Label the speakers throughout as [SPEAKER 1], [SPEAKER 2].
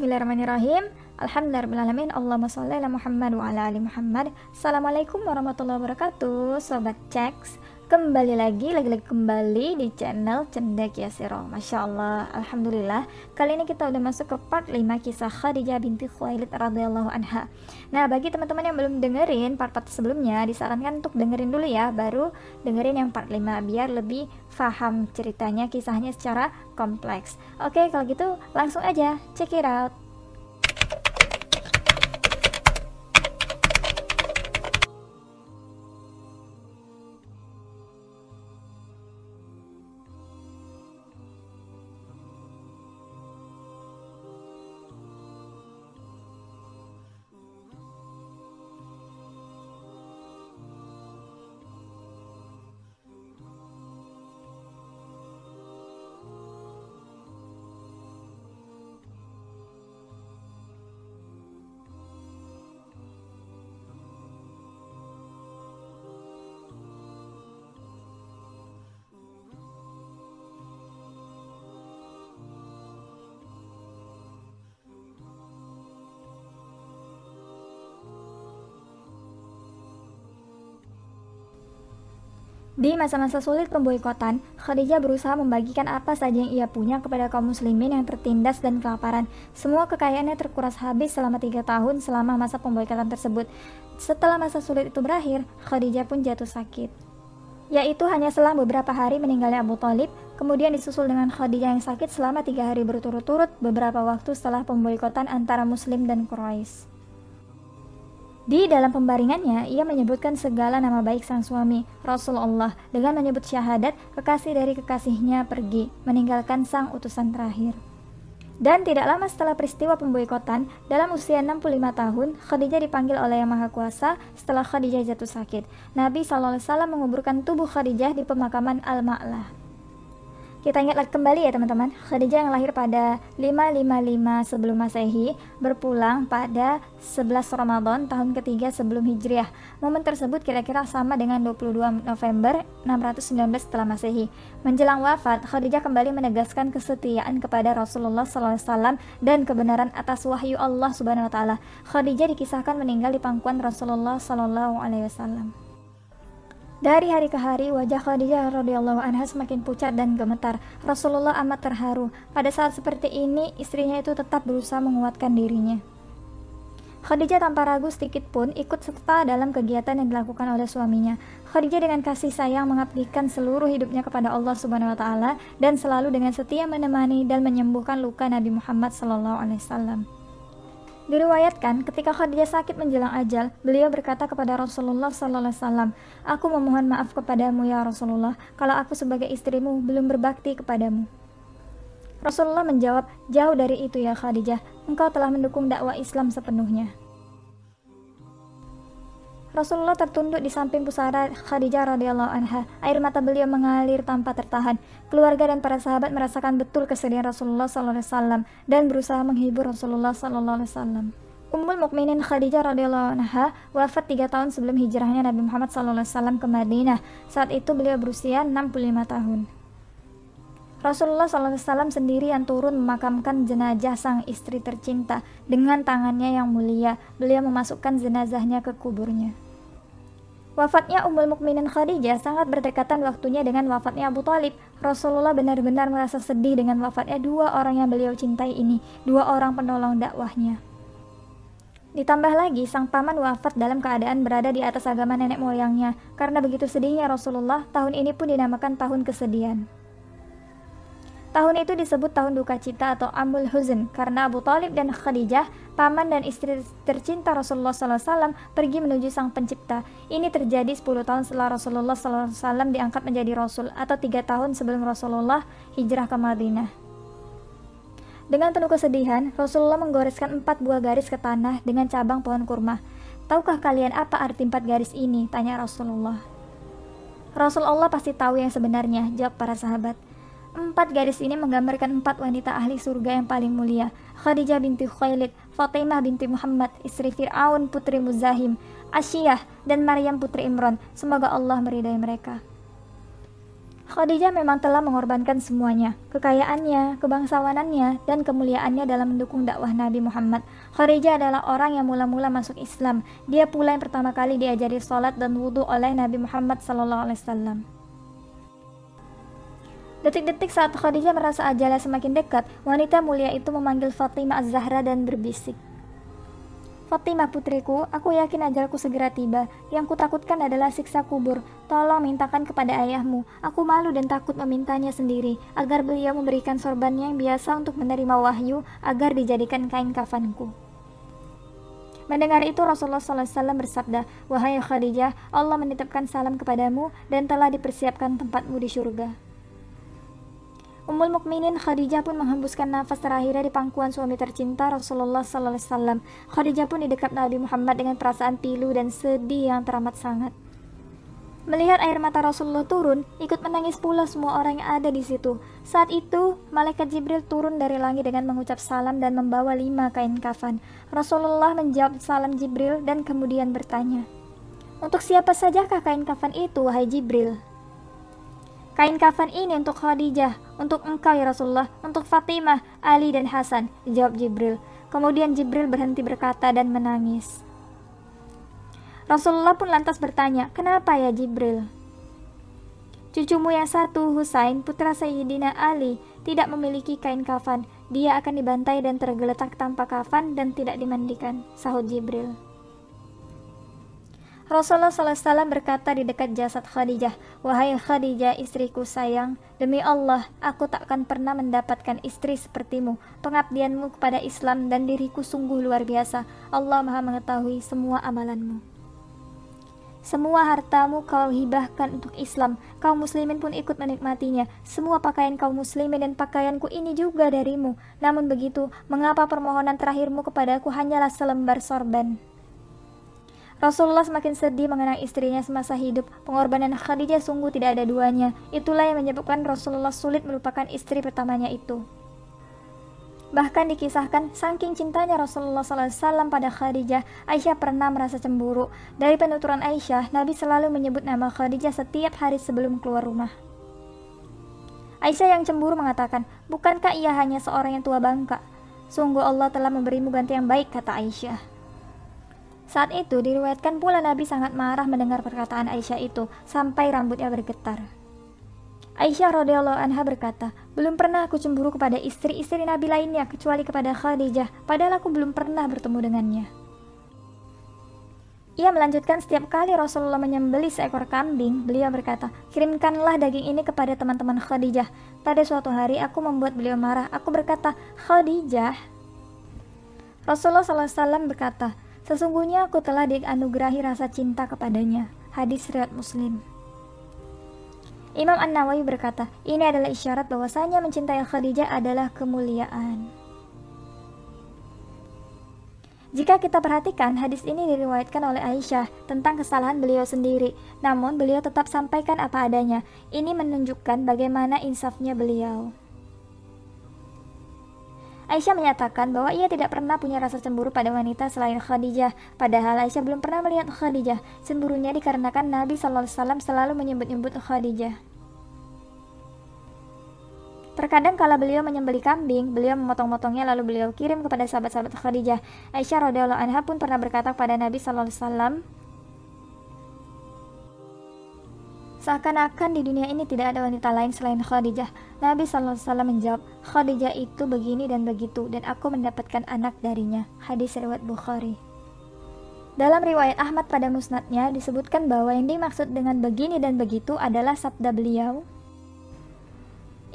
[SPEAKER 1] Bismillahirrahmanirrahim. Alhamdulillahirrahmanirrahim. Allahumma sholli ala Muhammad wa ala ali Muhammad. Assalamualaikum warahmatullahi wabarakatuh. Sobat Ceks. Kembali lagi, lagi-lagi kembali di channel Cendek Yasiro. Masya Allah, Alhamdulillah. Kali ini kita udah masuk ke part 5 kisah Khadijah binti Khuwailid radhiyallahu anha. Nah bagi teman-teman yang belum dengerin part-part sebelumnya Disarankan untuk dengerin dulu ya. Baru dengerin yang part 5 Biar lebih paham ceritanya, kisahnya secara kompleks. Oke kalau gitu langsung aja. Check it out Di masa-masa sulit pemboikotan, Khadijah berusaha membagikan apa saja yang ia punya kepada kaum muslimin yang tertindas dan kelaparan. Semua kekayaannya terkuras habis selama tiga tahun selama masa pemboikotan tersebut. Setelah masa sulit itu berakhir, Khadijah pun jatuh sakit. Yaitu hanya selang beberapa hari meninggalnya Abu Talib, kemudian disusul dengan Khadijah yang sakit selama tiga hari berturut-turut beberapa waktu setelah pemboikotan antara muslim dan Quraisy. Di dalam pembaringannya, ia menyebutkan segala nama baik sang suami, Rasulullah, dengan menyebut syahadat kekasih dari kekasihnya pergi, meninggalkan sang utusan terakhir. Dan tidak lama setelah peristiwa pemboikotan, dalam usia 65 tahun, Khadijah dipanggil oleh Yang Maha Kuasa setelah Khadijah jatuh sakit. Nabi SAW menguburkan tubuh Khadijah di pemakaman Al-Ma'lah. Kita ingat kembali ya teman-teman, Khadijah yang lahir pada 555 sebelum Masehi berpulang pada 11 Ramadan tahun ketiga sebelum Hijriah. Momen tersebut kira-kira sama dengan 22 November 619 setelah Masehi. Menjelang wafat, Khadijah kembali menegaskan kesetiaan kepada Rasulullah SAW dan kebenaran atas wahyu Allah Subhanahu wa taala. Khadijah dikisahkan meninggal di pangkuan Rasulullah SAW. Dari hari ke hari, wajah Khadijah radhiyallahu anha semakin pucat dan gemetar. Rasulullah amat terharu. Pada saat seperti ini, istrinya itu tetap berusaha menguatkan dirinya. Khadijah tanpa ragu sedikit pun ikut serta dalam kegiatan yang dilakukan oleh suaminya. Khadijah dengan kasih sayang mengabdikan seluruh hidupnya kepada Allah Subhanahu wa taala dan selalu dengan setia menemani dan menyembuhkan luka Nabi Muhammad sallallahu alaihi wasallam. Diriwayatkan, ketika Khadijah sakit menjelang ajal, beliau berkata kepada Rasulullah Wasallam, "Aku memohon maaf kepadamu ya Rasulullah, kalau aku sebagai istrimu belum berbakti kepadamu." Rasulullah menjawab, "Jauh dari itu ya Khadijah, engkau telah mendukung dakwah Islam sepenuhnya." Rasulullah tertunduk di samping pusara Khadijah radhiyallahu anha. Air mata beliau mengalir tanpa tertahan. Keluarga dan para sahabat merasakan betul kesedihan Rasulullah sallallahu alaihi wasallam dan berusaha menghibur Rasulullah sallallahu alaihi wasallam. Ummul Mukminin Khadijah radhiyallahu anha wafat tiga tahun sebelum hijrahnya Nabi Muhammad sallallahu alaihi wasallam ke Madinah. Saat itu beliau berusia 65 tahun. Rasulullah SAW sendiri yang turun memakamkan jenazah sang istri tercinta dengan tangannya yang mulia. Beliau memasukkan jenazahnya ke kuburnya. Wafatnya Ummul Mukminin Khadijah sangat berdekatan waktunya dengan wafatnya Abu Talib. Rasulullah benar-benar merasa sedih dengan wafatnya dua orang yang beliau cintai ini, dua orang penolong dakwahnya. Ditambah lagi, sang paman wafat dalam keadaan berada di atas agama nenek moyangnya. Karena begitu sedihnya Rasulullah, tahun ini pun dinamakan tahun kesedihan. Tahun itu disebut tahun duka cita atau Amul Huzn karena Abu Talib dan Khadijah, paman dan istri tercinta Rasulullah SAW pergi menuju sang pencipta. Ini terjadi 10 tahun setelah Rasulullah SAW diangkat menjadi Rasul atau tiga tahun sebelum Rasulullah hijrah ke Madinah. Dengan penuh kesedihan, Rasulullah menggoreskan empat buah garis ke tanah dengan cabang pohon kurma. Tahukah kalian apa arti empat garis ini? Tanya Rasulullah. Rasulullah pasti tahu yang sebenarnya, jawab para sahabat. Empat garis ini menggambarkan empat wanita ahli surga yang paling mulia. Khadijah binti Khailid, Fatimah binti Muhammad, istri Fir'aun putri Muzahim, Asyiyah, dan Maryam putri Imran. Semoga Allah meridai mereka. Khadijah memang telah mengorbankan semuanya, kekayaannya, kebangsawanannya, dan kemuliaannya dalam mendukung dakwah Nabi Muhammad. Khadijah adalah orang yang mula-mula masuk Islam. Dia pula yang pertama kali diajari sholat dan wudhu oleh Nabi Muhammad SAW. Detik-detik saat Khadijah merasa ajalnya semakin dekat, wanita mulia itu memanggil Fatimah Az-Zahra dan berbisik. Fatimah putriku, aku yakin ajalku segera tiba. Yang kutakutkan adalah siksa kubur. Tolong mintakan kepada ayahmu. Aku malu dan takut memintanya sendiri, agar beliau memberikan sorbannya yang biasa untuk menerima wahyu, agar dijadikan kain kafanku. Mendengar itu Rasulullah SAW bersabda, Wahai Khadijah, Allah menitipkan salam kepadamu dan telah dipersiapkan tempatmu di surga. Ummul Mukminin Khadijah pun menghembuskan nafas terakhirnya di pangkuan suami tercinta Rasulullah sallallahu alaihi wasallam. Khadijah pun di dekat Nabi Muhammad dengan perasaan pilu dan sedih yang teramat sangat. Melihat air mata Rasulullah turun, ikut menangis pula semua orang yang ada di situ. Saat itu, malaikat Jibril turun dari langit dengan mengucap salam dan membawa lima kain kafan. Rasulullah menjawab salam Jibril dan kemudian bertanya, "Untuk siapa sajakah kain kafan itu, wahai Jibril?" Kain kafan ini untuk Khadijah, untuk engkau ya Rasulullah, untuk Fatimah, Ali dan Hasan, jawab Jibril. Kemudian Jibril berhenti berkata dan menangis. Rasulullah pun lantas bertanya, kenapa ya Jibril? Cucumu yang satu, Husain, putra Sayyidina Ali, tidak memiliki kain kafan. Dia akan dibantai dan tergeletak tanpa kafan dan tidak dimandikan, sahut Jibril. Rasulullah SAW berkata di dekat jasad Khadijah, Wahai Khadijah istriku sayang, demi Allah, aku takkan pernah mendapatkan istri sepertimu. Pengabdianmu kepada Islam dan diriku sungguh luar biasa. Allah maha mengetahui semua amalanmu. Semua hartamu kau hibahkan untuk Islam. Kaum muslimin pun ikut menikmatinya. Semua pakaian kaum muslimin dan pakaianku ini juga darimu. Namun begitu, mengapa permohonan terakhirmu kepadaku hanyalah selembar sorban? Rasulullah semakin sedih mengenang istrinya semasa hidup. Pengorbanan Khadijah sungguh tidak ada duanya. Itulah yang menyebabkan Rasulullah sulit melupakan istri pertamanya itu. Bahkan dikisahkan, saking cintanya Rasulullah SAW pada Khadijah, Aisyah pernah merasa cemburu. Dari penuturan Aisyah, Nabi selalu menyebut nama Khadijah setiap hari sebelum keluar rumah. Aisyah yang cemburu mengatakan, Bukankah ia hanya seorang yang tua bangka? Sungguh Allah telah memberimu ganti yang baik, kata Aisyah. Saat itu diriwayatkan pula Nabi sangat marah mendengar perkataan Aisyah itu sampai rambutnya bergetar. Aisyah radhiyallahu anha berkata, "Belum pernah aku cemburu kepada istri-istri Nabi lainnya kecuali kepada Khadijah, padahal aku belum pernah bertemu dengannya." Ia melanjutkan setiap kali Rasulullah menyembeli seekor kambing, beliau berkata, "Kirimkanlah daging ini kepada teman-teman Khadijah." Pada suatu hari aku membuat beliau marah. Aku berkata, "Khadijah." Rasulullah SAW berkata, Sesungguhnya aku telah dianugerahi rasa cinta kepadanya. Hadis riwayat Muslim. Imam An-Nawawi berkata, ini adalah isyarat bahwasanya mencintai Khadijah adalah kemuliaan. Jika kita perhatikan, hadis ini diriwayatkan oleh Aisyah tentang kesalahan beliau sendiri, namun beliau tetap sampaikan apa adanya. Ini menunjukkan bagaimana insafnya beliau. Aisyah menyatakan bahwa ia tidak pernah punya rasa cemburu pada wanita selain Khadijah. Padahal Aisyah belum pernah melihat Khadijah. Cemburunya dikarenakan Nabi SAW selalu menyebut-nyebut Khadijah. Terkadang kala beliau menyembeli kambing, beliau memotong-motongnya lalu beliau kirim kepada sahabat-sahabat Khadijah. Aisyah radhiyallahu anha pun pernah berkata kepada Nabi sallallahu alaihi wasallam, Seakan-akan di dunia ini tidak ada wanita lain selain Khadijah. Nabi SAW menjawab, Khadijah itu begini dan begitu, dan aku mendapatkan anak darinya. Hadis riwayat Bukhari. Dalam riwayat Ahmad pada musnadnya disebutkan bahwa yang dimaksud dengan begini dan begitu adalah sabda beliau.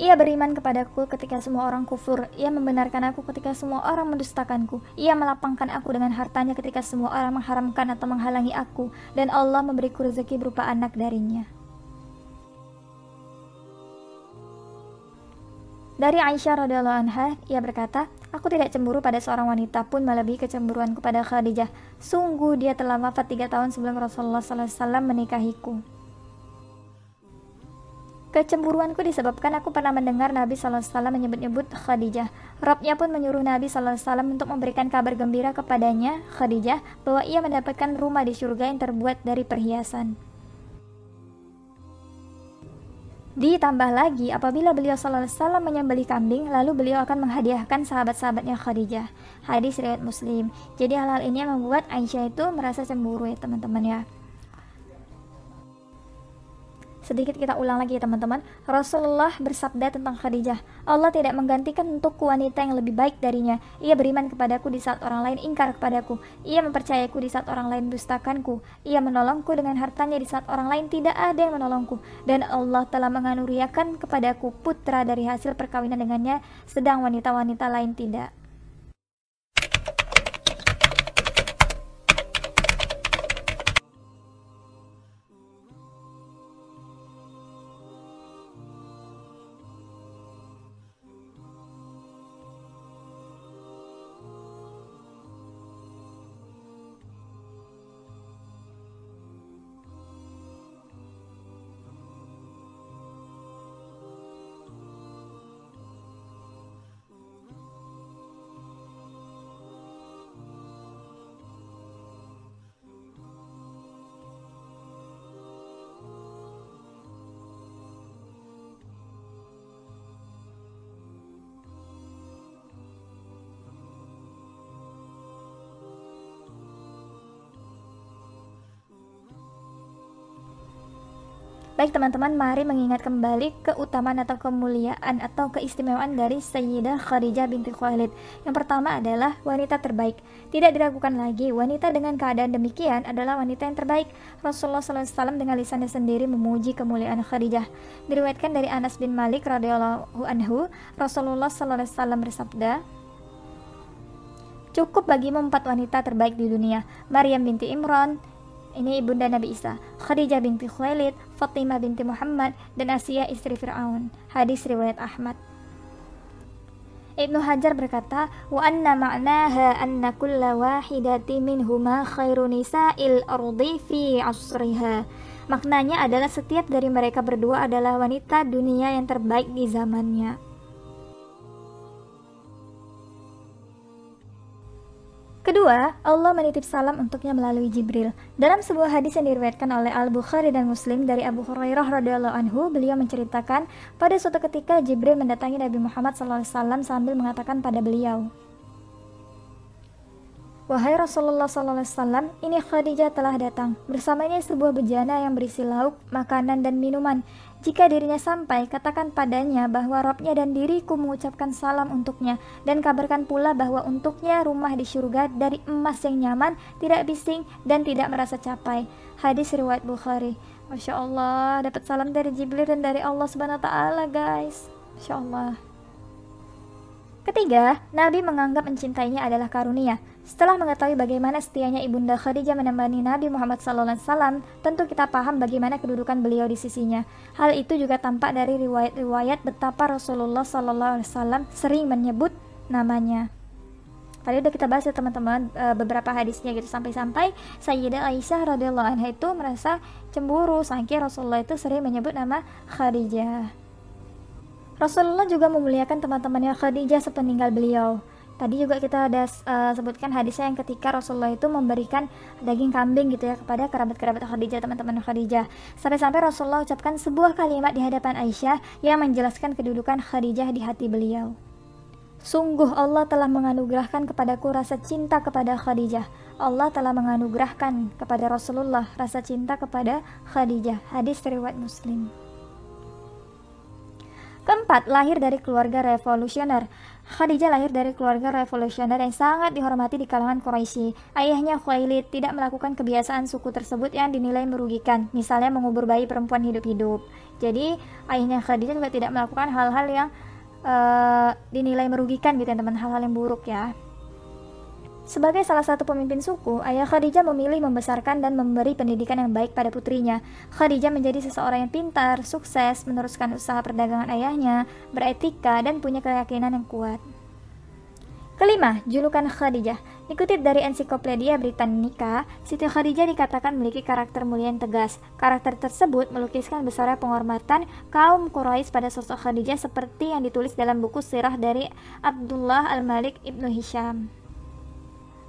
[SPEAKER 1] Ia beriman kepadaku ketika semua orang kufur. Ia membenarkan aku ketika semua orang mendustakanku. Ia melapangkan aku dengan hartanya ketika semua orang mengharamkan atau menghalangi aku. Dan Allah memberiku rezeki berupa anak darinya. Dari Aisyah radhiallahu anha, ia berkata, Aku tidak cemburu pada seorang wanita pun melebihi kecemburuan kepada Khadijah. Sungguh dia telah wafat tiga tahun sebelum Rasulullah SAW menikahiku. Kecemburuanku disebabkan aku pernah mendengar Nabi SAW menyebut-nyebut Khadijah. Robnya pun menyuruh Nabi SAW untuk memberikan kabar gembira kepadanya, Khadijah, bahwa ia mendapatkan rumah di surga yang terbuat dari perhiasan. Ditambah lagi, apabila beliau sallallahu alaihi menyembelih kambing, lalu beliau akan menghadiahkan sahabat-sahabatnya Khadijah. Hadis riwayat Muslim. Jadi hal-hal ini yang membuat Aisyah itu merasa cemburu ya teman-teman ya. Sedikit kita ulang lagi ya teman-teman. Rasulullah bersabda tentang Khadijah, Allah tidak menggantikan untuk wanita yang lebih baik darinya. Ia beriman kepadaku di saat orang lain ingkar kepadaku. Ia mempercayaku di saat orang lain dustakanku. Ia menolongku dengan hartanya di saat orang lain tidak ada yang menolongku. Dan Allah telah menganuriakan kepadaku putra dari hasil perkawinan dengannya, sedang wanita-wanita lain tidak. Baik teman-teman, mari mengingat kembali keutamaan atau kemuliaan atau keistimewaan dari Sayyidah Khadijah binti Khuwailid. Yang pertama adalah wanita terbaik. Tidak diragukan lagi, wanita dengan keadaan demikian adalah wanita yang terbaik. Rasulullah SAW dengan lisannya sendiri memuji kemuliaan Khadijah. Diriwayatkan dari Anas bin Malik radhiyallahu anhu, Rasulullah SAW bersabda, Cukup bagimu empat wanita terbaik di dunia, Maryam binti Imran, ini ibunda Nabi Isa, Khadijah binti Khuwailid, Fatimah binti Muhammad, dan Asia istri Fir'aun. Hadis riwayat Ahmad. Ibnu Hajar berkata, wa anna ma'naha anna kulla wahidati minhuma khairu nisa'il ardi fi asriha. Maknanya adalah setiap dari mereka berdua adalah wanita dunia yang terbaik di zamannya. Kedua, Allah menitip salam untuknya melalui Jibril. Dalam sebuah hadis yang diriwayatkan oleh Al-Bukhari dan Muslim dari Abu Hurairah radhiyallahu anhu, beliau menceritakan pada suatu ketika Jibril mendatangi Nabi Muhammad SAW sambil mengatakan pada beliau, Wahai Rasulullah SAW, ini Khadijah telah datang. Bersamanya sebuah bejana yang berisi lauk, makanan, dan minuman. Jika dirinya sampai, katakan padanya bahwa Robnya dan diriku mengucapkan salam untuknya, dan kabarkan pula bahwa untuknya rumah di surga dari emas yang nyaman, tidak bising, dan tidak merasa capai. Hadis riwayat Bukhari. Masya Allah, dapat salam dari Jibril dan dari Allah Subhanahu Wa Taala, guys. Masya Allah. Ketiga, Nabi menganggap mencintainya adalah karunia. Setelah mengetahui bagaimana setianya Ibunda Khadijah menemani Nabi Muhammad SAW, tentu kita paham bagaimana kedudukan beliau di sisinya. Hal itu juga tampak dari riwayat-riwayat betapa Rasulullah SAW sering menyebut namanya. Tadi udah kita bahas ya teman-teman e, beberapa hadisnya gitu sampai-sampai Sayyidah Aisyah radhiyallahu anha itu merasa cemburu saking Rasulullah itu sering menyebut nama Khadijah. Rasulullah juga memuliakan teman-temannya Khadijah sepeninggal beliau. Tadi juga kita ada uh, sebutkan hadisnya yang ketika Rasulullah itu memberikan daging kambing gitu ya kepada kerabat-kerabat Khadijah, teman-teman Khadijah. Sampai-sampai Rasulullah ucapkan sebuah kalimat di hadapan Aisyah yang menjelaskan kedudukan Khadijah di hati beliau. Sungguh Allah telah menganugerahkan kepadaku rasa cinta kepada Khadijah. Allah telah menganugerahkan kepada Rasulullah rasa cinta kepada Khadijah. Hadis riwayat Muslim. Keempat, lahir dari keluarga revolusioner. Khadijah lahir dari keluarga revolusioner yang sangat dihormati di kalangan Quraisy. Ayahnya Khuwailid tidak melakukan kebiasaan suku tersebut yang dinilai merugikan, misalnya mengubur bayi perempuan hidup-hidup. Jadi, ayahnya Khadijah juga tidak melakukan hal-hal yang uh, dinilai merugikan gitu ya teman, hal-hal yang buruk ya. Sebagai salah satu pemimpin suku, ayah Khadijah memilih membesarkan dan memberi pendidikan yang baik pada putrinya. Khadijah menjadi seseorang yang pintar, sukses, meneruskan usaha perdagangan ayahnya, beretika, dan punya keyakinan yang kuat. Kelima, julukan Khadijah. Dikutip dari ensiklopedia Britannica, Siti Khadijah dikatakan memiliki karakter mulia yang tegas. Karakter tersebut melukiskan besarnya penghormatan kaum Quraisy pada sosok Khadijah seperti yang ditulis dalam buku sirah dari Abdullah Al-Malik Ibnu Hisham.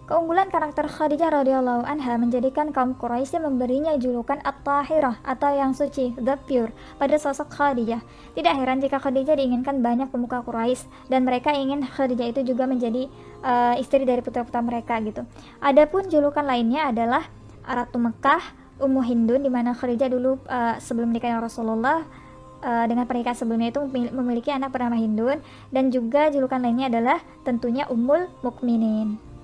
[SPEAKER 1] Keunggulan karakter Khadijah radhiyallahu anha menjadikan kaum Quraisy memberinya julukan At-Tahirah atau yang suci, the pure, pada sosok Khadijah. Tidak heran jika Khadijah diinginkan banyak pemuka Quraisy dan mereka ingin Khadijah itu juga menjadi uh, istri dari putra-putra mereka gitu. Adapun julukan lainnya adalah Ratu Mekah, Ummu Hindun di mana Khadijah dulu uh, sebelum menikah Rasulullah uh, dengan pernikahan sebelumnya itu memiliki anak bernama Hindun dan juga julukan lainnya adalah tentunya Ummul Mukminin.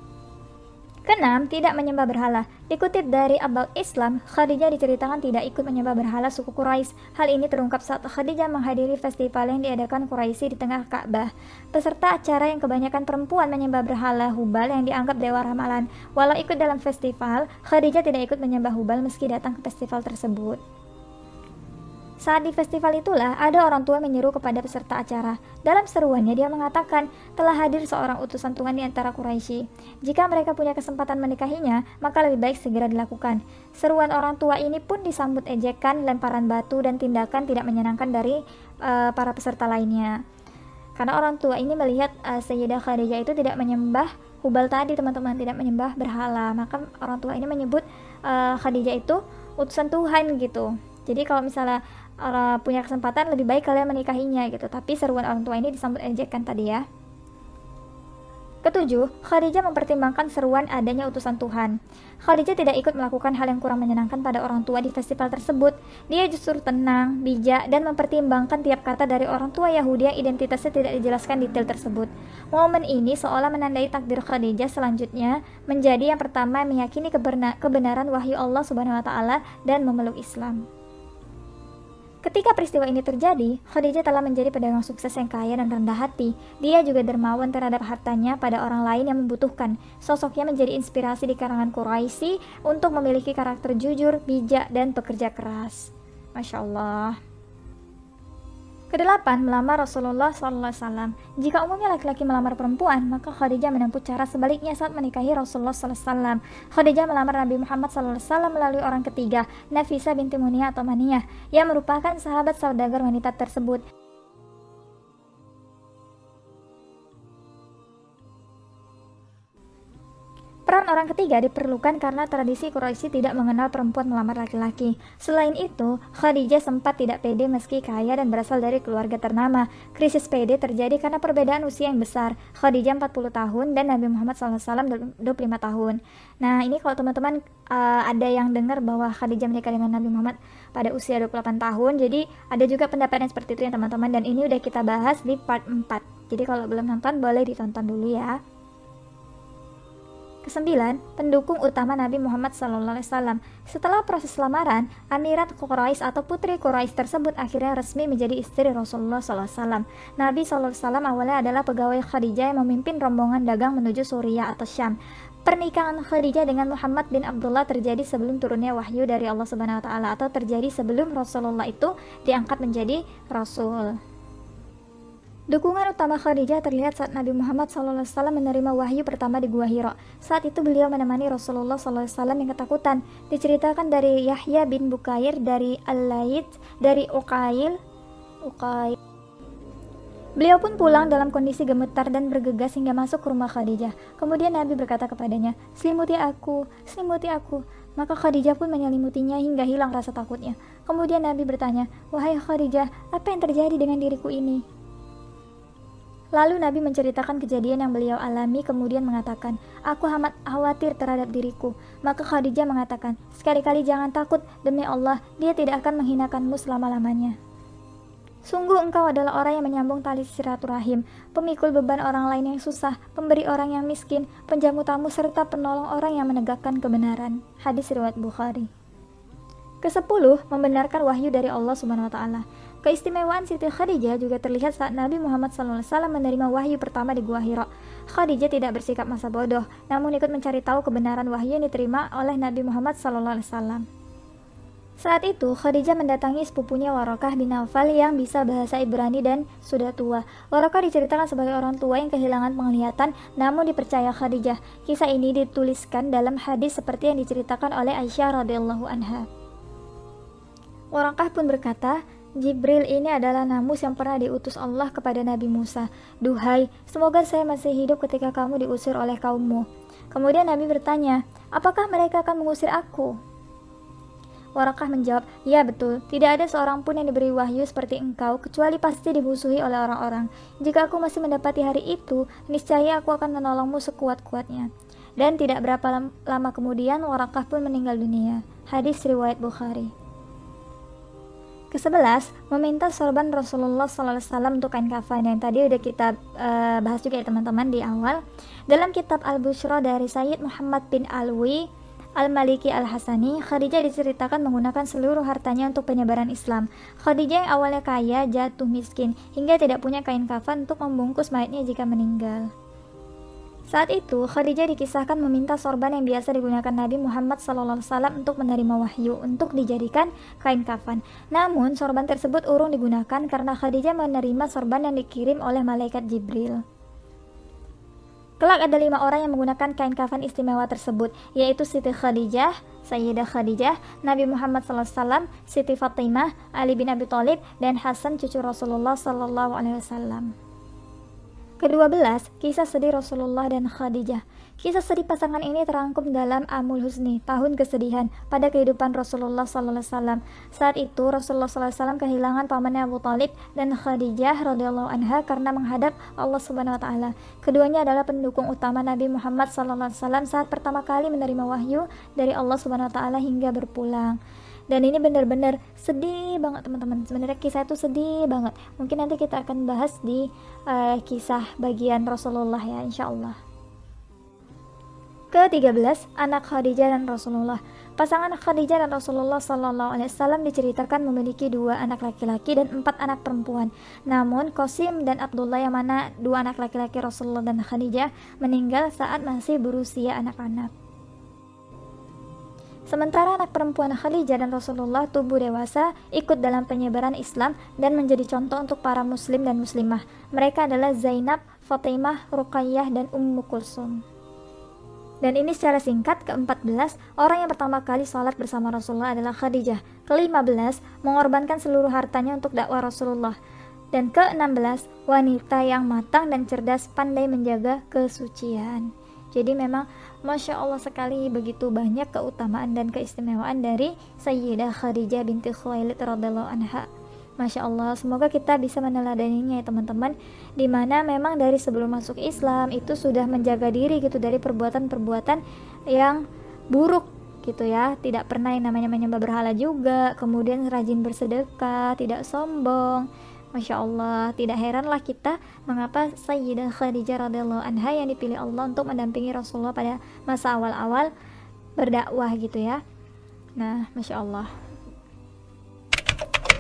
[SPEAKER 1] Keenam, tidak menyembah berhala. Dikutip dari About Islam, Khadijah diceritakan tidak ikut menyembah berhala suku Quraisy. Hal ini terungkap saat Khadijah menghadiri festival yang diadakan Quraisy di tengah Ka'bah. Peserta acara yang kebanyakan perempuan menyembah berhala Hubal yang dianggap dewa ramalan. Walau ikut dalam festival, Khadijah tidak ikut menyembah Hubal meski datang ke festival tersebut. Saat di festival itulah, ada orang tua menyeru kepada peserta acara. Dalam seruannya, dia mengatakan, telah hadir seorang utusan Tuhan di antara Quraisy. Jika mereka punya kesempatan menikahinya, maka lebih baik segera dilakukan. Seruan orang tua ini pun disambut ejekan, lemparan batu, dan tindakan tidak menyenangkan dari uh, para peserta lainnya. Karena orang tua ini melihat uh, Sayyidah Khadijah itu tidak menyembah Hubal tadi, teman-teman, tidak menyembah berhala. Maka orang tua ini menyebut uh, Khadijah itu utusan Tuhan gitu. Jadi kalau misalnya uh, punya kesempatan lebih baik kalian menikahinya gitu tapi seruan orang tua ini disambut ejekan tadi ya Ketujuh, Khadijah mempertimbangkan seruan adanya utusan Tuhan. Khadijah tidak ikut melakukan hal yang kurang menyenangkan pada orang tua di festival tersebut. Dia justru tenang, bijak, dan mempertimbangkan tiap kata dari orang tua Yahudi yang identitasnya tidak dijelaskan detail tersebut. Momen ini seolah menandai takdir Khadijah selanjutnya menjadi yang pertama meyakini kebenaran wahyu Allah Subhanahu wa taala dan memeluk Islam. Ketika peristiwa ini terjadi, Khadijah telah menjadi pedagang sukses yang kaya dan rendah hati. Dia juga dermawan terhadap hartanya pada orang lain yang membutuhkan. Sosoknya menjadi inspirasi di kalangan Quraisy untuk memiliki karakter jujur, bijak, dan pekerja keras. Masya Allah. Kedelapan, melamar Rasulullah SAW. Jika umumnya laki-laki melamar perempuan, maka Khadijah menempuh cara sebaliknya saat menikahi Rasulullah SAW. Khadijah melamar Nabi Muhammad SAW melalui orang ketiga, Nafisa binti Muniyah atau Maniyah, yang merupakan sahabat saudagar wanita tersebut. Orang ketiga diperlukan karena tradisi Quraisy tidak mengenal perempuan melamar laki-laki. Selain itu, Khadijah sempat tidak pede meski kaya dan berasal dari keluarga ternama. Krisis pede terjadi karena perbedaan usia yang besar. Khadijah 40 tahun dan Nabi Muhammad SAW 25 tahun. Nah, ini kalau teman-teman uh, ada yang dengar bahwa Khadijah menikah dengan Nabi Muhammad pada usia 28 tahun, jadi ada juga pendapat yang seperti itu ya teman-teman dan ini udah kita bahas di part 4. Jadi kalau belum nonton boleh ditonton dulu ya. Kesembilan, pendukung utama Nabi Muhammad SAW. Setelah proses lamaran, Amirat Quraisy atau putri Quraisy tersebut akhirnya resmi menjadi istri Rasulullah SAW. Nabi SAW awalnya adalah pegawai Khadijah yang memimpin rombongan dagang menuju Suriah atau Syam. Pernikahan Khadijah dengan Muhammad bin Abdullah terjadi sebelum turunnya wahyu dari Allah Subhanahu wa taala atau terjadi sebelum Rasulullah itu diangkat menjadi rasul. Dukungan utama Khadijah terlihat saat Nabi Muhammad SAW menerima wahyu pertama di Gua Hira. Saat itu beliau menemani Rasulullah SAW yang ketakutan. Diceritakan dari Yahya bin Bukair, dari Al-Laid, dari Uqail. Uqail. Beliau pun pulang dalam kondisi gemetar dan bergegas hingga masuk ke rumah Khadijah. Kemudian Nabi berkata kepadanya, Selimuti aku, selimuti aku. Maka Khadijah pun menyelimutinya hingga hilang rasa takutnya. Kemudian Nabi bertanya, Wahai Khadijah, apa yang terjadi dengan diriku ini? Lalu Nabi menceritakan kejadian yang beliau alami kemudian mengatakan, Aku amat khawatir terhadap diriku. Maka Khadijah mengatakan, Sekali-kali jangan takut, demi Allah, dia tidak akan menghinakanmu selama-lamanya. Sungguh engkau adalah orang yang menyambung tali silaturahim, pemikul beban orang lain yang susah, pemberi orang yang miskin, penjamu tamu serta penolong orang yang menegakkan kebenaran. Hadis riwayat Bukhari. Kesepuluh, membenarkan wahyu dari Allah Subhanahu wa taala. Keistimewaan Siti Khadijah juga terlihat saat Nabi Muhammad SAW menerima wahyu pertama di Gua Hira. Khadijah tidak bersikap masa bodoh, namun ikut mencari tahu kebenaran wahyu yang diterima oleh Nabi Muhammad SAW. Saat itu, Khadijah mendatangi sepupunya Warokah bin Nawfal yang bisa bahasa Ibrani dan sudah tua. Warokah diceritakan sebagai orang tua yang kehilangan penglihatan namun dipercaya Khadijah. Kisah ini dituliskan dalam hadis seperti yang diceritakan oleh Aisyah radhiyallahu anha. Warokah pun berkata, Jibril ini adalah namus yang pernah diutus Allah kepada Nabi Musa. Duhai, semoga saya masih hidup ketika kamu diusir oleh kaummu. Kemudian Nabi bertanya, apakah mereka akan mengusir aku? Warakah menjawab, ya betul, tidak ada seorang pun yang diberi wahyu seperti engkau, kecuali pasti dimusuhi oleh orang-orang. Jika aku masih mendapati hari itu, niscaya aku akan menolongmu sekuat-kuatnya. Dan tidak berapa lama kemudian, Warakah pun meninggal dunia. Hadis riwayat Bukhari. Kesebelas, meminta sorban Rasulullah SAW untuk kain kafan yang tadi udah kita uh, bahas juga ya teman-teman di awal. Dalam kitab Al-Bushra dari Sayyid Muhammad bin Alwi, Al-Maliki Al-Hasani, Khadijah diceritakan menggunakan seluruh hartanya untuk penyebaran Islam. Khadijah yang awalnya kaya jatuh miskin hingga tidak punya kain kafan untuk membungkus mayatnya jika meninggal. Saat itu, Khadijah dikisahkan meminta sorban yang biasa digunakan Nabi Muhammad SAW untuk menerima wahyu untuk dijadikan kain kafan. Namun, sorban tersebut urung digunakan karena Khadijah menerima sorban yang dikirim oleh malaikat Jibril. Kelak ada lima orang yang menggunakan kain kafan istimewa tersebut, yaitu Siti Khadijah, Sayyidah Khadijah, Nabi Muhammad SAW, Siti Fatimah, Ali bin Abi Thalib, dan Hasan cucu Rasulullah SAW. Kedua belas, kisah sedih Rasulullah dan Khadijah. Kisah sedih pasangan ini terangkum dalam Amul Husni, tahun kesedihan pada kehidupan Rasulullah SAW. Saat itu Rasulullah SAW kehilangan pamannya Abu Talib dan Khadijah radhiyallahu anha karena menghadap Allah Subhanahu Wa Taala. Keduanya adalah pendukung utama Nabi Muhammad SAW saat pertama kali menerima wahyu dari Allah Subhanahu Wa Taala hingga berpulang dan ini benar-benar sedih banget teman-teman sebenarnya kisah itu sedih banget mungkin nanti kita akan bahas di uh, kisah bagian Rasulullah ya insya Allah ke-13 anak Khadijah dan Rasulullah Pasangan Khadijah dan Rasulullah Sallallahu Alaihi Wasallam diceritakan memiliki dua anak laki-laki dan empat anak perempuan. Namun Qasim dan Abdullah yang mana dua anak laki-laki Rasulullah dan Khadijah meninggal saat masih berusia anak-anak. Sementara anak perempuan Khadijah dan Rasulullah tubuh dewasa ikut dalam penyebaran Islam dan menjadi contoh untuk para muslim dan muslimah. Mereka adalah Zainab, Fatimah, Ruqayyah, dan Ummu Kulsum. Dan ini secara singkat, ke-14, orang yang pertama kali sholat bersama Rasulullah adalah Khadijah. Ke-15, mengorbankan seluruh hartanya untuk dakwah Rasulullah. Dan ke-16, wanita yang matang dan cerdas pandai menjaga kesucian. Jadi memang Masya Allah sekali begitu banyak keutamaan dan keistimewaan dari Sayyidah Khadijah binti Khuwailid radhiallahu anha. Masya Allah, semoga kita bisa meneladaninya ya teman-teman. Di mana memang dari sebelum masuk Islam itu sudah menjaga diri gitu dari perbuatan-perbuatan yang buruk gitu ya. Tidak pernah yang namanya menyembah berhala juga Kemudian rajin bersedekah, tidak sombong Masya Allah, tidak heranlah kita mengapa Sayyidah Khadijah radhiyallahu anha yang dipilih Allah untuk mendampingi Rasulullah pada masa awal-awal berdakwah gitu ya. Nah, Masya Allah.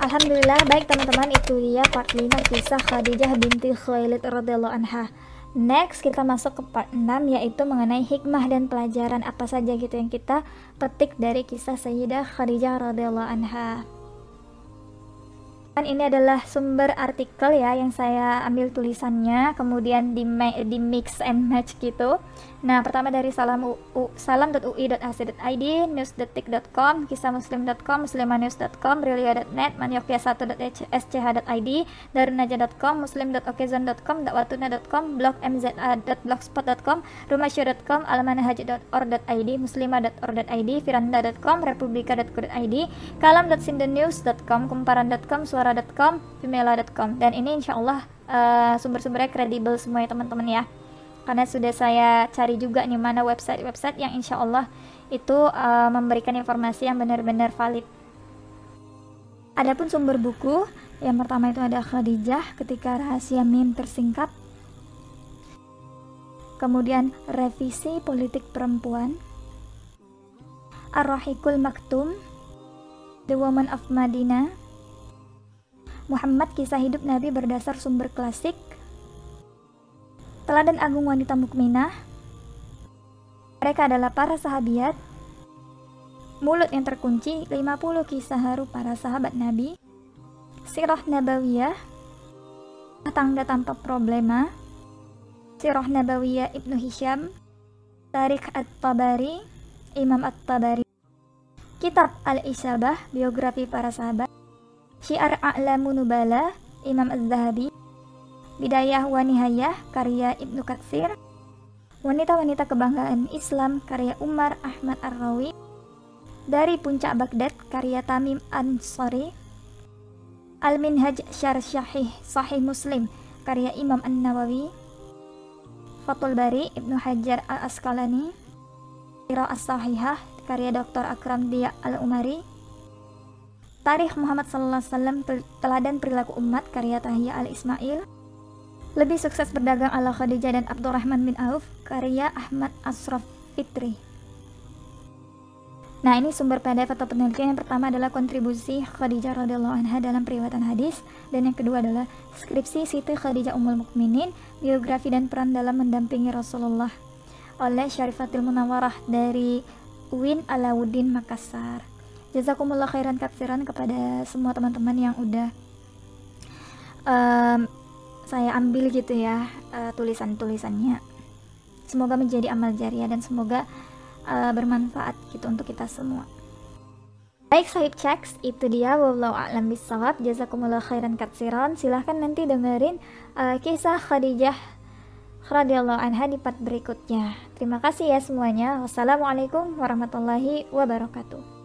[SPEAKER 1] Alhamdulillah, baik teman-teman itu dia part 5 kisah Khadijah binti Khalid radhiyallahu anha. Next kita masuk ke part 6 yaitu mengenai hikmah dan pelajaran apa saja gitu yang kita petik dari kisah Sayyidah Khadijah radhiyallahu anha ini adalah sumber artikel ya yang saya ambil tulisannya kemudian di, di mix and match gitu nah pertama dari salam salam.ui.ac.id news.tik.com kisahmuslim.com muslimanews.com rilia.net maniokya1.sch.id darunaja.com muslim.okezon.com dakwatuna.com blog mza.blogspot.com rumahsyo.com almanahaj.or.id muslimah.or.id firanda.com republika.co.id kalam.sindenews.com kumparan.com suara suara.com, vimela.com dan ini insya Allah uh, sumber-sumbernya kredibel semua ya teman-teman ya karena sudah saya cari juga nih mana website-website yang insya Allah itu uh, memberikan informasi yang benar-benar valid. Adapun sumber buku yang pertama itu ada Khadijah ketika rahasia mim tersingkap. Kemudian revisi politik perempuan. Ar-Rahikul Maktum The Woman of Madinah. Muhammad kisah hidup Nabi berdasar sumber klasik Teladan Agung Wanita Mukminah. Mereka adalah para sahabiat. Mulut yang terkunci 50 kisah haru para sahabat Nabi. Sirah Nabawiyah. Tangga tanpa problema. Sirah Nabawiyah Ibnu Hisham. Tarik At-Tabari. Imam At-Tabari. Kitab Al-Isabah Biografi para sahabat. Syiar A'lamu Nubala. Imam Az-Zahabi Bidayah wa Nihayah karya Ibnu Katsir. Wanita-wanita kebanggaan Islam karya Umar Ahmad Ar-Rawi. Dari Puncak Baghdad karya Tamim Ansari Al-Minhaj Syar Syahih Sahih Muslim karya Imam An-Nawawi. Fatul Bari Ibnu Hajar Al-Asqalani. Sirah As-Sahihah karya Dr. Akram Dia Al-Umari. Tarikh Muhammad Sallallahu Alaihi Wasallam Teladan Perilaku Umat karya Tahiyya Al-Ismail lebih sukses berdagang ala Khadijah dan Abdurrahman bin Auf, karya Ahmad Asraf Fitri. Nah, ini sumber PDF atau penelitian yang pertama adalah kontribusi Khadijah radhiyallahu anha dalam periwatan hadis dan yang kedua adalah skripsi Siti Khadijah Ummul Mukminin, biografi dan peran dalam mendampingi Rasulullah oleh Syarifatil Munawarah dari Win Alauddin Makassar. Jazakumullah khairan katsiran kepada semua teman-teman yang udah um, saya ambil gitu ya uh, tulisan-tulisannya semoga menjadi amal jariah dan semoga uh, bermanfaat gitu untuk kita semua Baik sahib checks, itu dia wallahu a'lam bisawab. Jazakumullah khairan katsiran. Silahkan nanti dengerin uh, kisah Khadijah radhiyallahu anha di part berikutnya. Terima kasih ya semuanya. Wassalamualaikum warahmatullahi wabarakatuh.